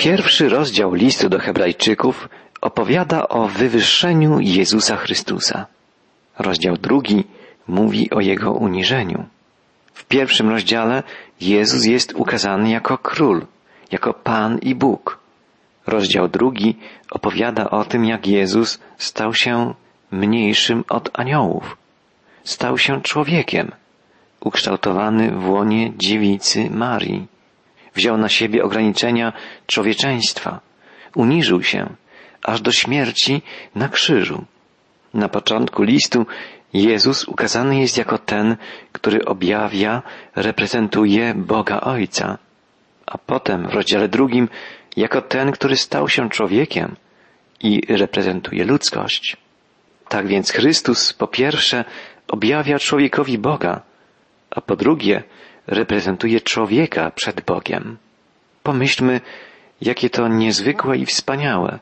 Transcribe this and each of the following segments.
Pierwszy rozdział listu do Hebrajczyków opowiada o wywyższeniu Jezusa Chrystusa. Rozdział drugi mówi o jego uniżeniu. W pierwszym rozdziale Jezus jest ukazany jako król, jako Pan i Bóg. Rozdział drugi opowiada o tym, jak Jezus stał się mniejszym od aniołów. Stał się człowiekiem, ukształtowany w łonie dziewicy Marii. Wziął na siebie ograniczenia człowieczeństwa, uniżył się aż do śmierci na krzyżu. Na początku listu Jezus ukazany jest jako ten, który objawia, reprezentuje Boga Ojca, a potem w rozdziale drugim jako ten, który stał się człowiekiem i reprezentuje ludzkość. Tak więc Chrystus po pierwsze objawia człowiekowi Boga, a po drugie reprezentuje człowieka przed Bogiem. Pomyślmy, jakie to niezwykłe i wspaniałe.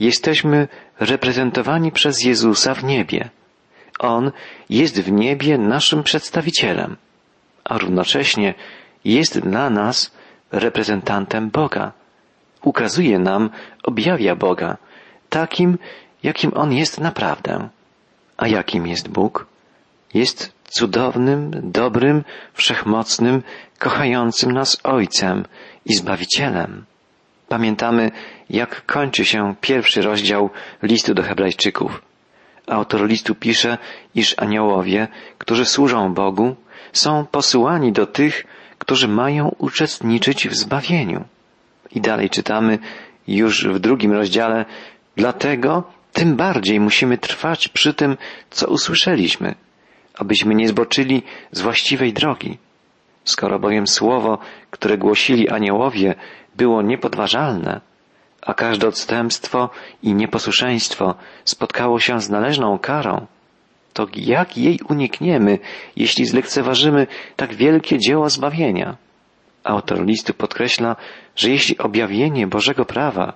Jesteśmy reprezentowani przez Jezusa w niebie. On jest w niebie naszym przedstawicielem, a równocześnie jest dla nas reprezentantem Boga. Ukazuje nam, objawia Boga, takim, jakim On jest naprawdę. A jakim jest Bóg? Jest cudownym, dobrym, wszechmocnym, kochającym nas Ojcem i Zbawicielem. Pamiętamy, jak kończy się pierwszy rozdział listu do Hebrajczyków. Autor listu pisze, iż aniołowie, którzy służą Bogu, są posyłani do tych, którzy mają uczestniczyć w zbawieniu. I dalej czytamy już w drugim rozdziale, dlatego tym bardziej musimy trwać przy tym, co usłyszeliśmy, abyśmy nie zboczyli z właściwej drogi. Skoro bowiem słowo, które głosili aniołowie, było niepodważalne, a każde odstępstwo i nieposłuszeństwo spotkało się z należną karą, to jak jej unikniemy, jeśli zlekceważymy tak wielkie dzieło zbawienia? Autor listu podkreśla, że jeśli objawienie Bożego prawa,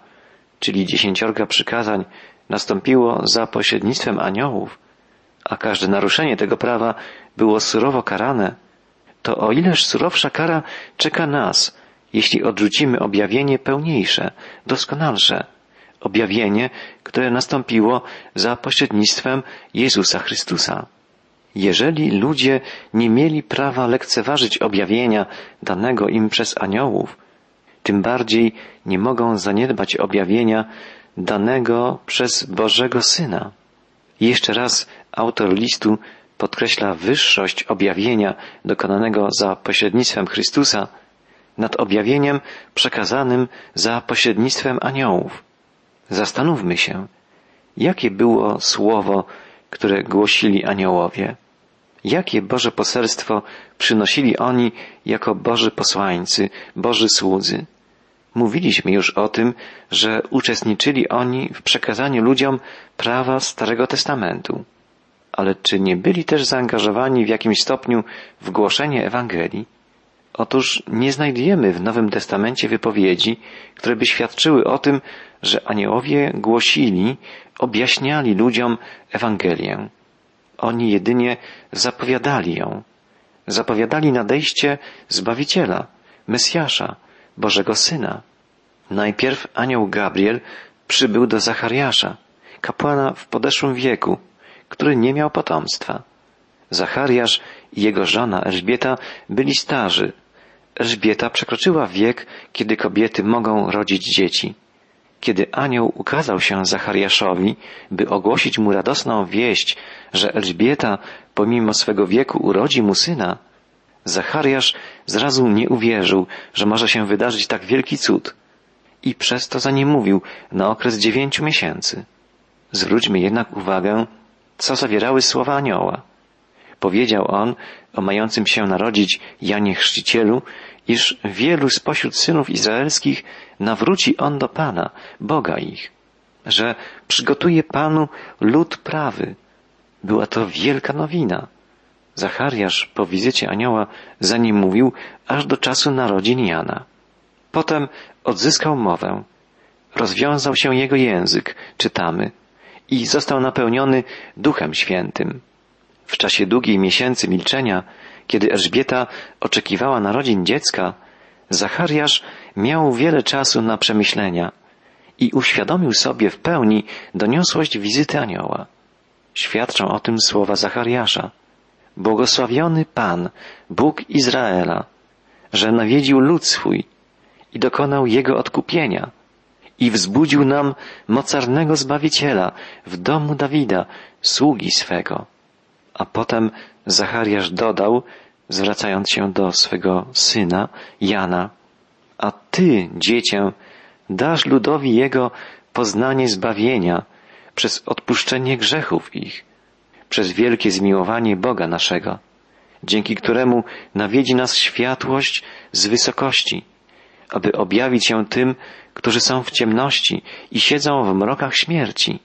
czyli dziesięciorga przykazań, nastąpiło za pośrednictwem aniołów, a każde naruszenie tego prawa było surowo karane, to o ileż surowsza kara czeka nas, jeśli odrzucimy objawienie pełniejsze, doskonalsze, objawienie, które nastąpiło za pośrednictwem Jezusa Chrystusa. Jeżeli ludzie nie mieli prawa lekceważyć objawienia danego im przez aniołów, tym bardziej nie mogą zaniedbać objawienia danego przez Bożego Syna. Jeszcze raz autor listu podkreśla wyższość objawienia dokonanego za pośrednictwem Chrystusa nad objawieniem przekazanym za pośrednictwem aniołów. Zastanówmy się, jakie było słowo, które głosili aniołowie. Jakie Boże poselstwo przynosili oni jako Boży posłańcy, Boży słudzy. Mówiliśmy już o tym, że uczestniczyli oni w przekazaniu ludziom prawa Starego Testamentu. Ale czy nie byli też zaangażowani w jakimś stopniu w głoszenie Ewangelii? Otóż nie znajdujemy w Nowym Testamencie wypowiedzi, które by świadczyły o tym, że aniołowie głosili, objaśniali ludziom Ewangelię. Oni jedynie zapowiadali ją. Zapowiadali nadejście Zbawiciela, Mesjasza, Bożego Syna. Najpierw anioł Gabriel przybył do Zachariasza, kapłana w podeszłym wieku, który nie miał potomstwa. Zachariasz i jego żona Elżbieta byli starzy. Elżbieta przekroczyła wiek, kiedy kobiety mogą rodzić dzieci. Kiedy anioł ukazał się Zachariaszowi, by ogłosić mu radosną wieść, że Elżbieta pomimo swego wieku urodzi mu syna, Zachariasz zrazu nie uwierzył, że może się wydarzyć tak wielki cud i przez to zaniemówił na okres dziewięciu miesięcy. Zwróćmy jednak uwagę, co zawierały słowa anioła. Powiedział on o mającym się narodzić Janie Chrzcicielu, iż wielu spośród synów izraelskich nawróci on do Pana, Boga ich, że przygotuje Panu lud prawy. Była to wielka nowina. Zachariasz po wizycie anioła za nim mówił aż do czasu narodzin Jana. Potem odzyskał mowę. Rozwiązał się jego język, czytamy, i został napełniony Duchem Świętym. W czasie długiej miesięcy milczenia, kiedy Elżbieta oczekiwała narodzin dziecka, Zachariasz miał wiele czasu na przemyślenia i uświadomił sobie w pełni doniosłość wizyty anioła. Świadczą o tym słowa Zachariasza. Błogosławiony Pan, Bóg Izraela, że nawiedził lud swój i dokonał jego odkupienia i wzbudził nam mocarnego Zbawiciela w domu Dawida, sługi swego. A potem Zachariasz dodał, zwracając się do swego syna, Jana, a ty, dziecię, dasz ludowi jego poznanie zbawienia przez odpuszczenie grzechów ich, przez wielkie zmiłowanie Boga naszego, dzięki któremu nawiedzi nas światłość z wysokości, aby objawić się tym, którzy są w ciemności i siedzą w mrokach śmierci,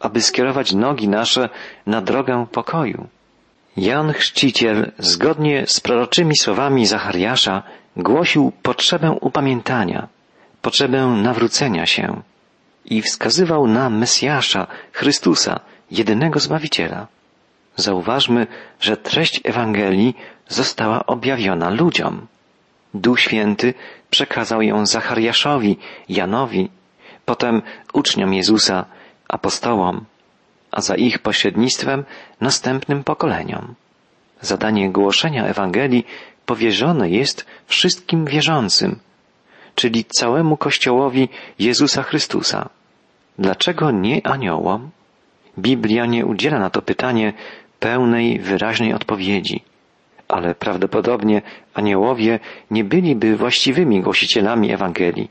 aby skierować nogi nasze na drogę pokoju. Jan Chrzciciel, zgodnie z proroczymi słowami Zachariasza, głosił potrzebę upamiętania, potrzebę nawrócenia się i wskazywał na Mesjasza, Chrystusa, jedynego Zbawiciela. Zauważmy, że treść Ewangelii została objawiona ludziom. Duch Święty przekazał ją Zachariaszowi, Janowi, potem uczniom Jezusa, apostołom, a za ich pośrednictwem następnym pokoleniom. Zadanie głoszenia Ewangelii powierzone jest wszystkim wierzącym, czyli całemu Kościołowi Jezusa Chrystusa. Dlaczego nie aniołom? Biblia nie udziela na to pytanie pełnej, wyraźnej odpowiedzi, ale prawdopodobnie aniołowie nie byliby właściwymi głosicielami Ewangelii,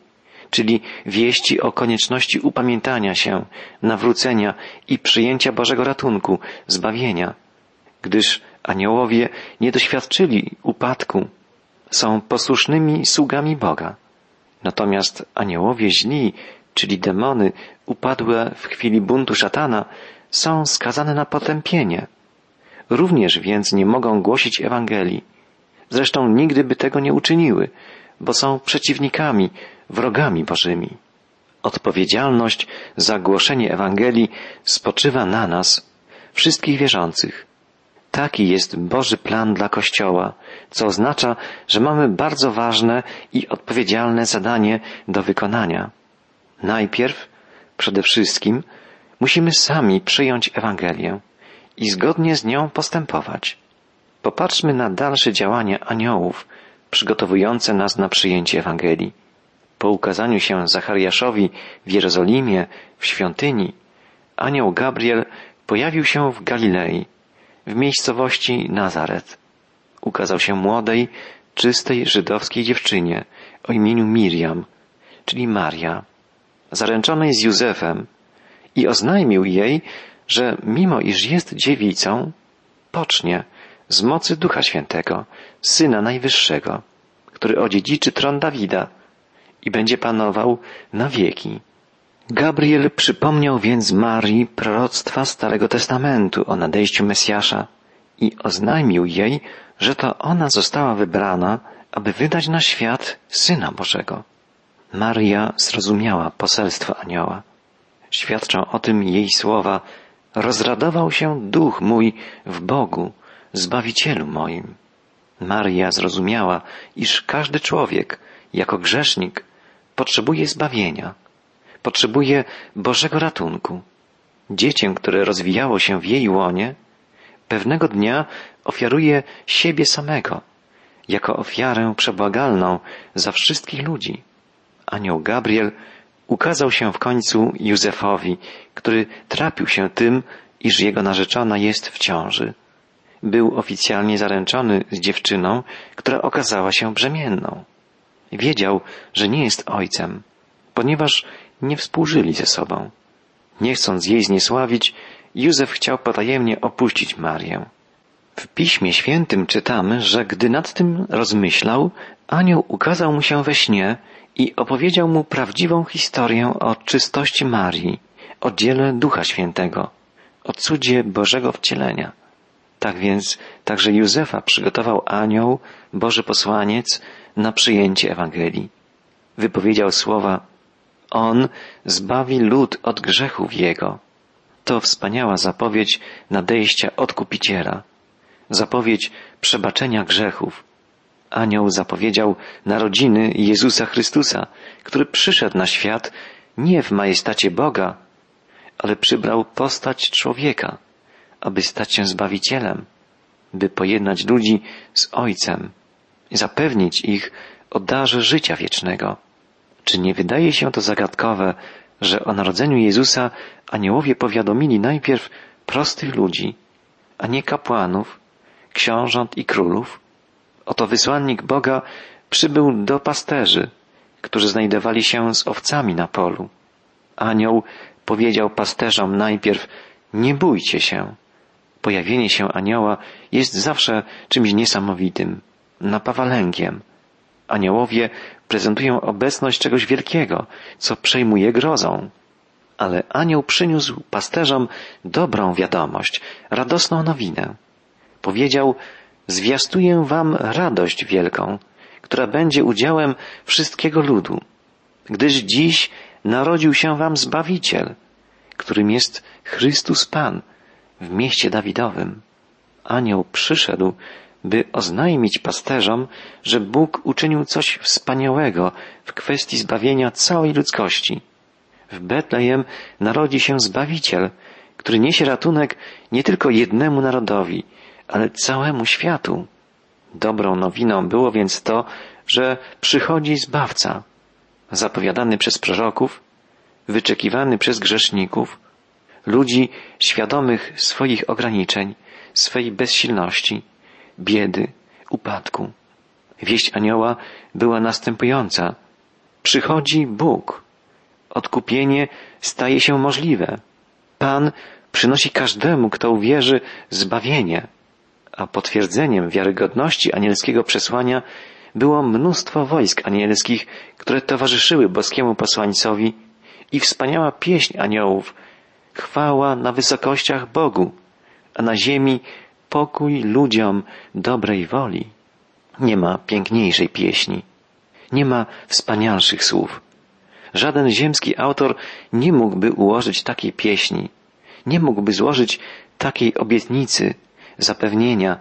czyli wieści o konieczności upamiętania się, nawrócenia i przyjęcia Bożego ratunku, zbawienia, gdyż aniołowie nie doświadczyli upadku, są posłusznymi sługami Boga. Natomiast aniołowie źli, czyli demony upadłe w chwili buntu szatana, są skazane na potępienie. Również więc nie mogą głosić Ewangelii. Zresztą nigdy by tego nie uczyniły, bo są przeciwnikami, wrogami Bożymi. Odpowiedzialność za głoszenie Ewangelii spoczywa na nas, wszystkich wierzących. Taki jest Boży plan dla Kościoła, co oznacza, że mamy bardzo ważne i odpowiedzialne zadanie do wykonania. Najpierw, przede wszystkim, musimy sami przyjąć Ewangelię i zgodnie z nią postępować. Popatrzmy na dalsze działania aniołów, przygotowujące nas na przyjęcie Ewangelii. Po ukazaniu się Zachariaszowi w Jerozolimie, w świątyni, anioł Gabriel pojawił się w Galilei, w miejscowości Nazaret. Ukazał się młodej, czystej żydowskiej dziewczynie o imieniu Miriam, czyli Maria, zaręczonej z Józefem i oznajmił jej, że mimo iż jest dziewicą, pocznie z mocy Ducha Świętego, Syna Najwyższego, który odziedziczy tron Dawida i będzie panował na wieki. Gabriel przypomniał więc Marii proroctwa Starego Testamentu o nadejściu Mesjasza i oznajmił jej, że to ona została wybrana, aby wydać na świat Syna Bożego. Maria zrozumiała poselstwo anioła. Świadczą o tym jej słowa Rozradował się duch mój w Bogu, Zbawicielu moim. Maria zrozumiała, iż każdy człowiek, jako grzesznik, potrzebuje zbawienia potrzebuje Bożego ratunku. Dziecię, które rozwijało się w jej łonie, pewnego dnia ofiaruje siebie samego, jako ofiarę przebłagalną za wszystkich ludzi. Anioł Gabriel ukazał się w końcu Józefowi, który trapił się tym, iż jego narzeczona jest w ciąży. Był oficjalnie zaręczony z dziewczyną, która okazała się brzemienną. Wiedział, że nie jest ojcem, ponieważ nie współżyli ze sobą. Nie chcąc jej zniesławić, Józef chciał potajemnie opuścić Marię. W Piśmie Świętym czytamy, że gdy nad tym rozmyślał, anioł ukazał mu się we śnie i opowiedział mu prawdziwą historię o czystości Marii, o dziele Ducha Świętego, o cudzie Bożego wcielenia. Tak więc także Józefa przygotował anioł, Boży posłaniec, na przyjęcie Ewangelii. Wypowiedział słowa on zbawi lud od grzechów jego. To wspaniała zapowiedź nadejścia odkupiciela, zapowiedź przebaczenia grzechów. Anioł zapowiedział narodziny Jezusa Chrystusa, który przyszedł na świat nie w majestacie Boga, ale przybrał postać człowieka, aby stać się Zbawicielem, by pojednać ludzi z Ojcem, zapewnić ich o darze życia wiecznego. Czy nie wydaje się to zagadkowe, że o narodzeniu Jezusa aniołowie powiadomili najpierw prostych ludzi, a nie kapłanów, książąt i królów? Oto wysłannik Boga przybył do pasterzy, którzy znajdowali się z owcami na polu. Anioł powiedział pasterzom najpierw, nie bójcie się. Pojawienie się anioła jest zawsze czymś niesamowitym, napawa lękiem. Aniołowie prezentują obecność czegoś wielkiego, co przejmuje grozą. Ale anioł przyniósł pasterzom dobrą wiadomość, radosną nowinę. Powiedział, zwiastuję wam radość wielką, która będzie udziałem wszystkiego ludu, gdyż dziś narodził się wam Zbawiciel, którym jest Chrystus Pan w mieście Dawidowym. Anioł przyszedł, by oznajmić pasterzom, że Bóg uczynił coś wspaniałego w kwestii zbawienia całej ludzkości. W Betlejem narodzi się Zbawiciel, który niesie ratunek nie tylko jednemu narodowi, ale całemu światu. Dobrą nowiną było więc to, że przychodzi Zbawca, zapowiadany przez proroków, wyczekiwany przez grzeszników, ludzi świadomych swoich ograniczeń, swej bezsilności, biedy, upadku. Wieść anioła była następująca. Przychodzi Bóg. Odkupienie staje się możliwe. Pan przynosi każdemu, kto uwierzy, zbawienie. A potwierdzeniem wiarygodności anielskiego przesłania było mnóstwo wojsk anielskich, które towarzyszyły boskiemu posłańcowi i wspaniała pieśń aniołów, chwała na wysokościach Bogu, a na ziemi pokój ludziom dobrej woli. Nie ma piękniejszej pieśni, nie ma wspanialszych słów. Żaden ziemski autor nie mógłby ułożyć takiej pieśni, nie mógłby złożyć takiej obietnicy, zapewnienia,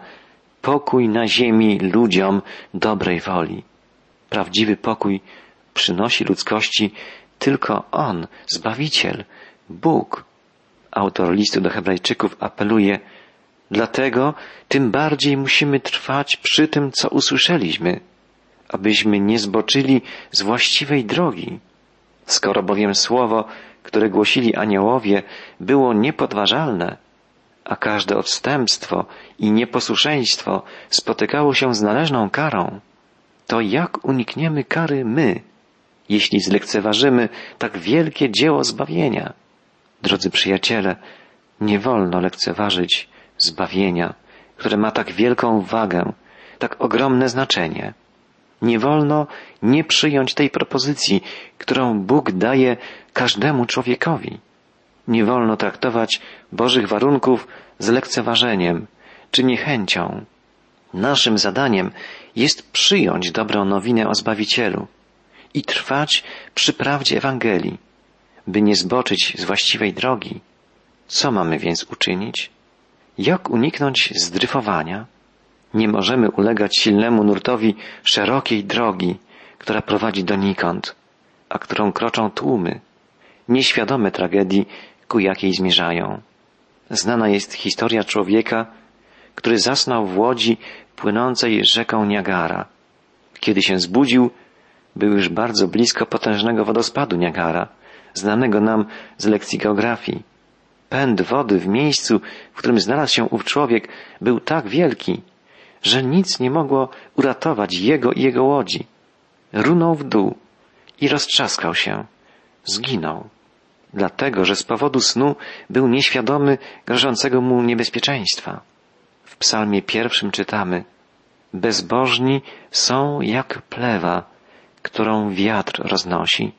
pokój na ziemi ludziom dobrej woli. Prawdziwy pokój przynosi ludzkości tylko On, Zbawiciel, Bóg. Autor listu do Hebrajczyków apeluje, dlatego tym bardziej musimy trwać przy tym, co usłyszeliśmy, abyśmy nie zboczyli z właściwej drogi. Skoro bowiem słowo, które głosili aniołowie, było niepodważalne, a każde odstępstwo i nieposłuszeństwo spotykało się z należną karą, to jak unikniemy kary my, jeśli zlekceważymy tak wielkie dzieło zbawienia? Drodzy przyjaciele, nie wolno lekceważyć zbawienia, które ma tak wielką wagę, tak ogromne znaczenie. Nie wolno nie przyjąć tej propozycji, którą Bóg daje każdemu człowiekowi. Nie wolno traktować Bożych warunków z lekceważeniem czy niechęcią. Naszym zadaniem jest przyjąć dobrą nowinę o Zbawicielu i trwać przy prawdzie Ewangelii, by nie zboczyć z właściwej drogi. Co mamy więc uczynić? Jak uniknąć zdryfowania? Nie możemy ulegać silnemu nurtowi szerokiej drogi, która prowadzi donikąd, a którą kroczą tłumy, nieświadome tragedii, ku jakiej zmierzają. Znana jest historia człowieka, który zasnął w łodzi płynącej rzeką Niagara. Kiedy się zbudził, był już bardzo blisko potężnego wodospadu Niagara, znanego nam z lekcji geografii. Pęd wody w miejscu, w którym znalazł się ów człowiek, był tak wielki, że nic nie mogło uratować jego i jego łodzi. Runął w dół i roztrzaskał się. Zginął dlatego że z powodu snu był nieświadomy grożącego mu niebezpieczeństwa. W psalmie pierwszym czytamy Bezbożni są jak plewa, którą wiatr roznosi.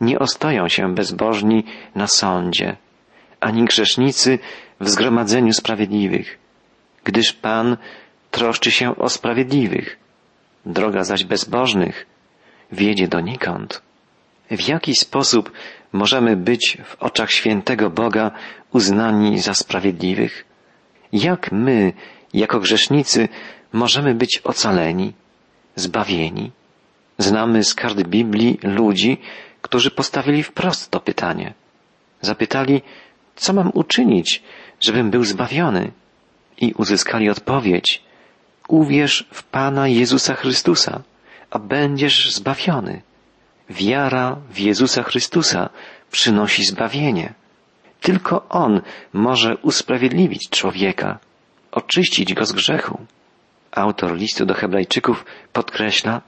Nie ostoją się bezbożni na sądzie, ani grzesznicy w zgromadzeniu sprawiedliwych, gdyż Pan troszczy się o sprawiedliwych. Droga zaś bezbożnych wiedzie donikąd. W jaki sposób możemy być w oczach świętego Boga uznani za sprawiedliwych? Jak my, jako grzesznicy, możemy być ocaleni? zbawieni? Znamy z każdej Biblii ludzi, którzy postawili wprost to pytanie. Zapytali, co mam uczynić, żebym był zbawiony? I uzyskali odpowiedź, uwierz w Pana Jezusa Chrystusa, a będziesz zbawiony. Wiara w Jezusa Chrystusa przynosi zbawienie. Tylko On może usprawiedliwić człowieka, oczyścić go z grzechu. Autor listu do Hebrajczyków podkreśla,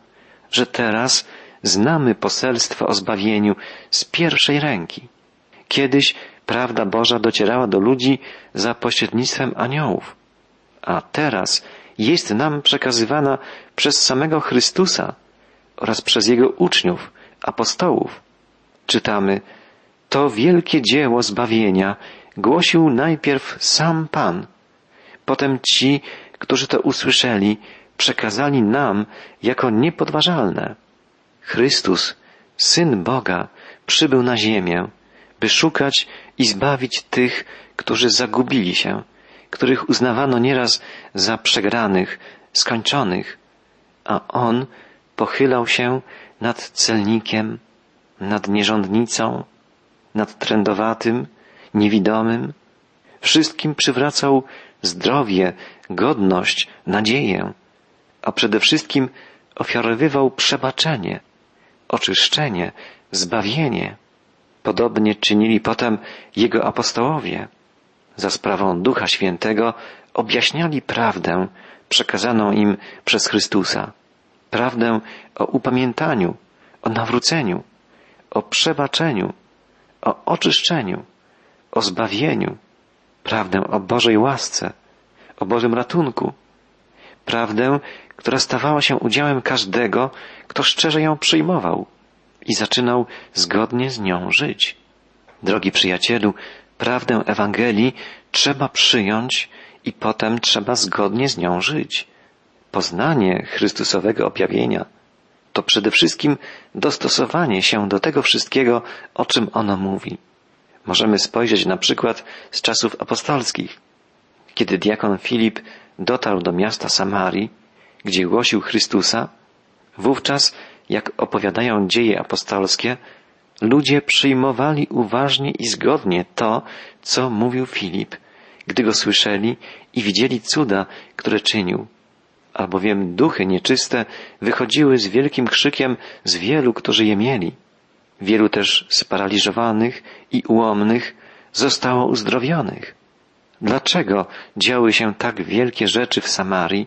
że teraz znamy poselstwo o zbawieniu z pierwszej ręki. Kiedyś prawda Boża docierała do ludzi za pośrednictwem aniołów, a teraz jest nam przekazywana przez samego Chrystusa oraz przez Jego uczniów, apostołów. Czytamy, to wielkie dzieło zbawienia głosił najpierw sam Pan, potem ci, którzy to usłyszeli, przekazali nam jako niepodważalne. Chrystus, Syn Boga, przybył na ziemię, by szukać i zbawić tych, którzy zagubili się, których uznawano nieraz za przegranych, skończonych, a On pochylał się nad celnikiem, nad nierządnicą, nad trędowatym, niewidomym. Wszystkim przywracał zdrowie, godność, nadzieję, a przede wszystkim ofiarowywał przebaczenie, oczyszczenie, zbawienie. Podobnie czynili potem jego apostołowie. Za sprawą Ducha Świętego objaśniali prawdę przekazaną im przez Chrystusa. Prawdę o upamiętaniu, o nawróceniu, o przebaczeniu, o oczyszczeniu, o zbawieniu, prawdę o Bożej łasce, o Bożym ratunku, prawdę, która stawała się udziałem każdego, kto szczerze ją przyjmował i zaczynał zgodnie z nią żyć. Drogi przyjacielu, prawdę Ewangelii trzeba przyjąć i potem trzeba zgodnie z nią żyć. Poznanie Chrystusowego objawienia to przede wszystkim dostosowanie się do tego wszystkiego, o czym ono mówi. Możemy spojrzeć na przykład z czasów apostolskich. Kiedy diakon Filip dotarł do miasta Samarii, gdzie głosił Chrystusa, wówczas, jak opowiadają dzieje apostolskie, ludzie przyjmowali uważnie i zgodnie to, co mówił Filip, gdy go słyszeli i widzieli cuda, które czynił. Albowiem duchy nieczyste wychodziły z wielkim krzykiem z wielu, którzy je mieli. Wielu też sparaliżowanych i ułomnych zostało uzdrowionych. Dlaczego działy się tak wielkie rzeczy w Samarii,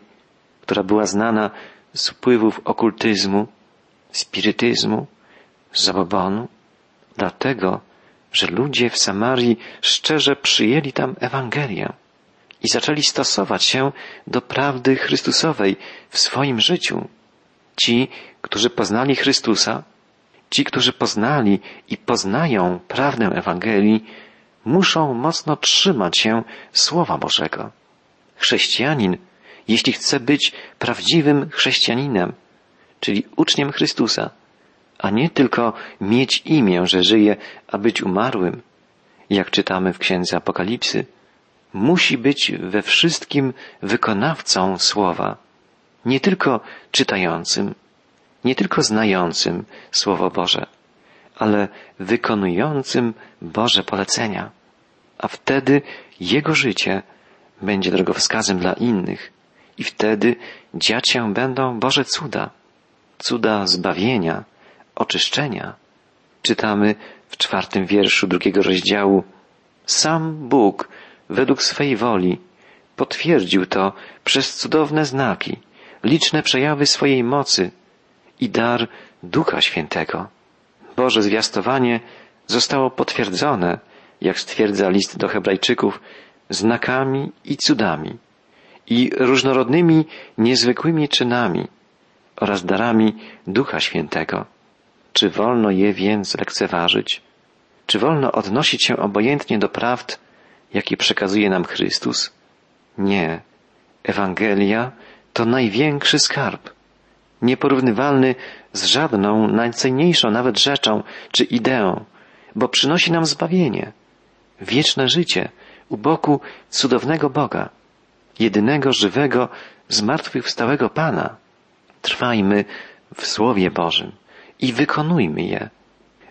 która była znana z wpływów okultyzmu, spirytyzmu, zabobonu? Dlatego, że ludzie w Samarii szczerze przyjęli tam Ewangelię i zaczęli stosować się do prawdy Chrystusowej w swoim życiu. Ci, którzy poznali Chrystusa, ci, którzy poznali i poznają prawdę Ewangelii, muszą mocno trzymać się Słowa Bożego. Chrześcijanin, jeśli chce być prawdziwym chrześcijaninem, czyli uczniem Chrystusa, a nie tylko mieć imię, że żyje, a być umarłym, jak czytamy w Księdze Apokalipsy, musi być we wszystkim wykonawcą słowa, nie tylko czytającym, nie tylko znającym Słowo Boże, ale wykonującym Boże polecenia. A wtedy jego życie będzie drogowskazem dla innych i wtedy dziać się będą Boże cuda, cuda zbawienia, oczyszczenia. Czytamy w czwartym wierszu drugiego rozdziału Sam Bóg według swej woli potwierdził to przez cudowne znaki, liczne przejawy swojej mocy i dar Ducha Świętego. Boże zwiastowanie zostało potwierdzone, jak stwierdza list do Hebrajczyków, znakami i cudami i różnorodnymi, niezwykłymi czynami oraz darami Ducha Świętego. Czy wolno je więc lekceważyć? Czy wolno odnosić się obojętnie do prawd, jakie przekazuje nam Chrystus? Nie. Ewangelia to największy skarb, nieporównywalny z żadną najcenniejszą nawet rzeczą czy ideą, bo przynosi nam zbawienie, wieczne życie u boku cudownego Boga, jedynego żywego, zmartwychwstałego Pana. Trwajmy w Słowie Bożym i wykonujmy je,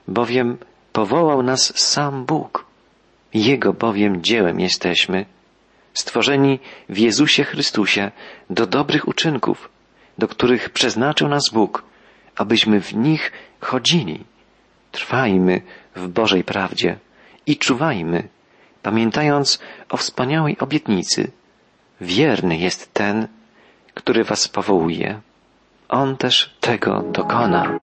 bowiem powołał nas sam Bóg. Jego bowiem dziełem jesteśmy, stworzeni w Jezusie Chrystusie do dobrych uczynków, do których przeznaczył nas Bóg, abyśmy w nich chodzili. Trwajmy w Bożej prawdzie i czuwajmy, pamiętając o wspaniałej obietnicy. Wierny jest ten, który was powołuje. On też tego dokona.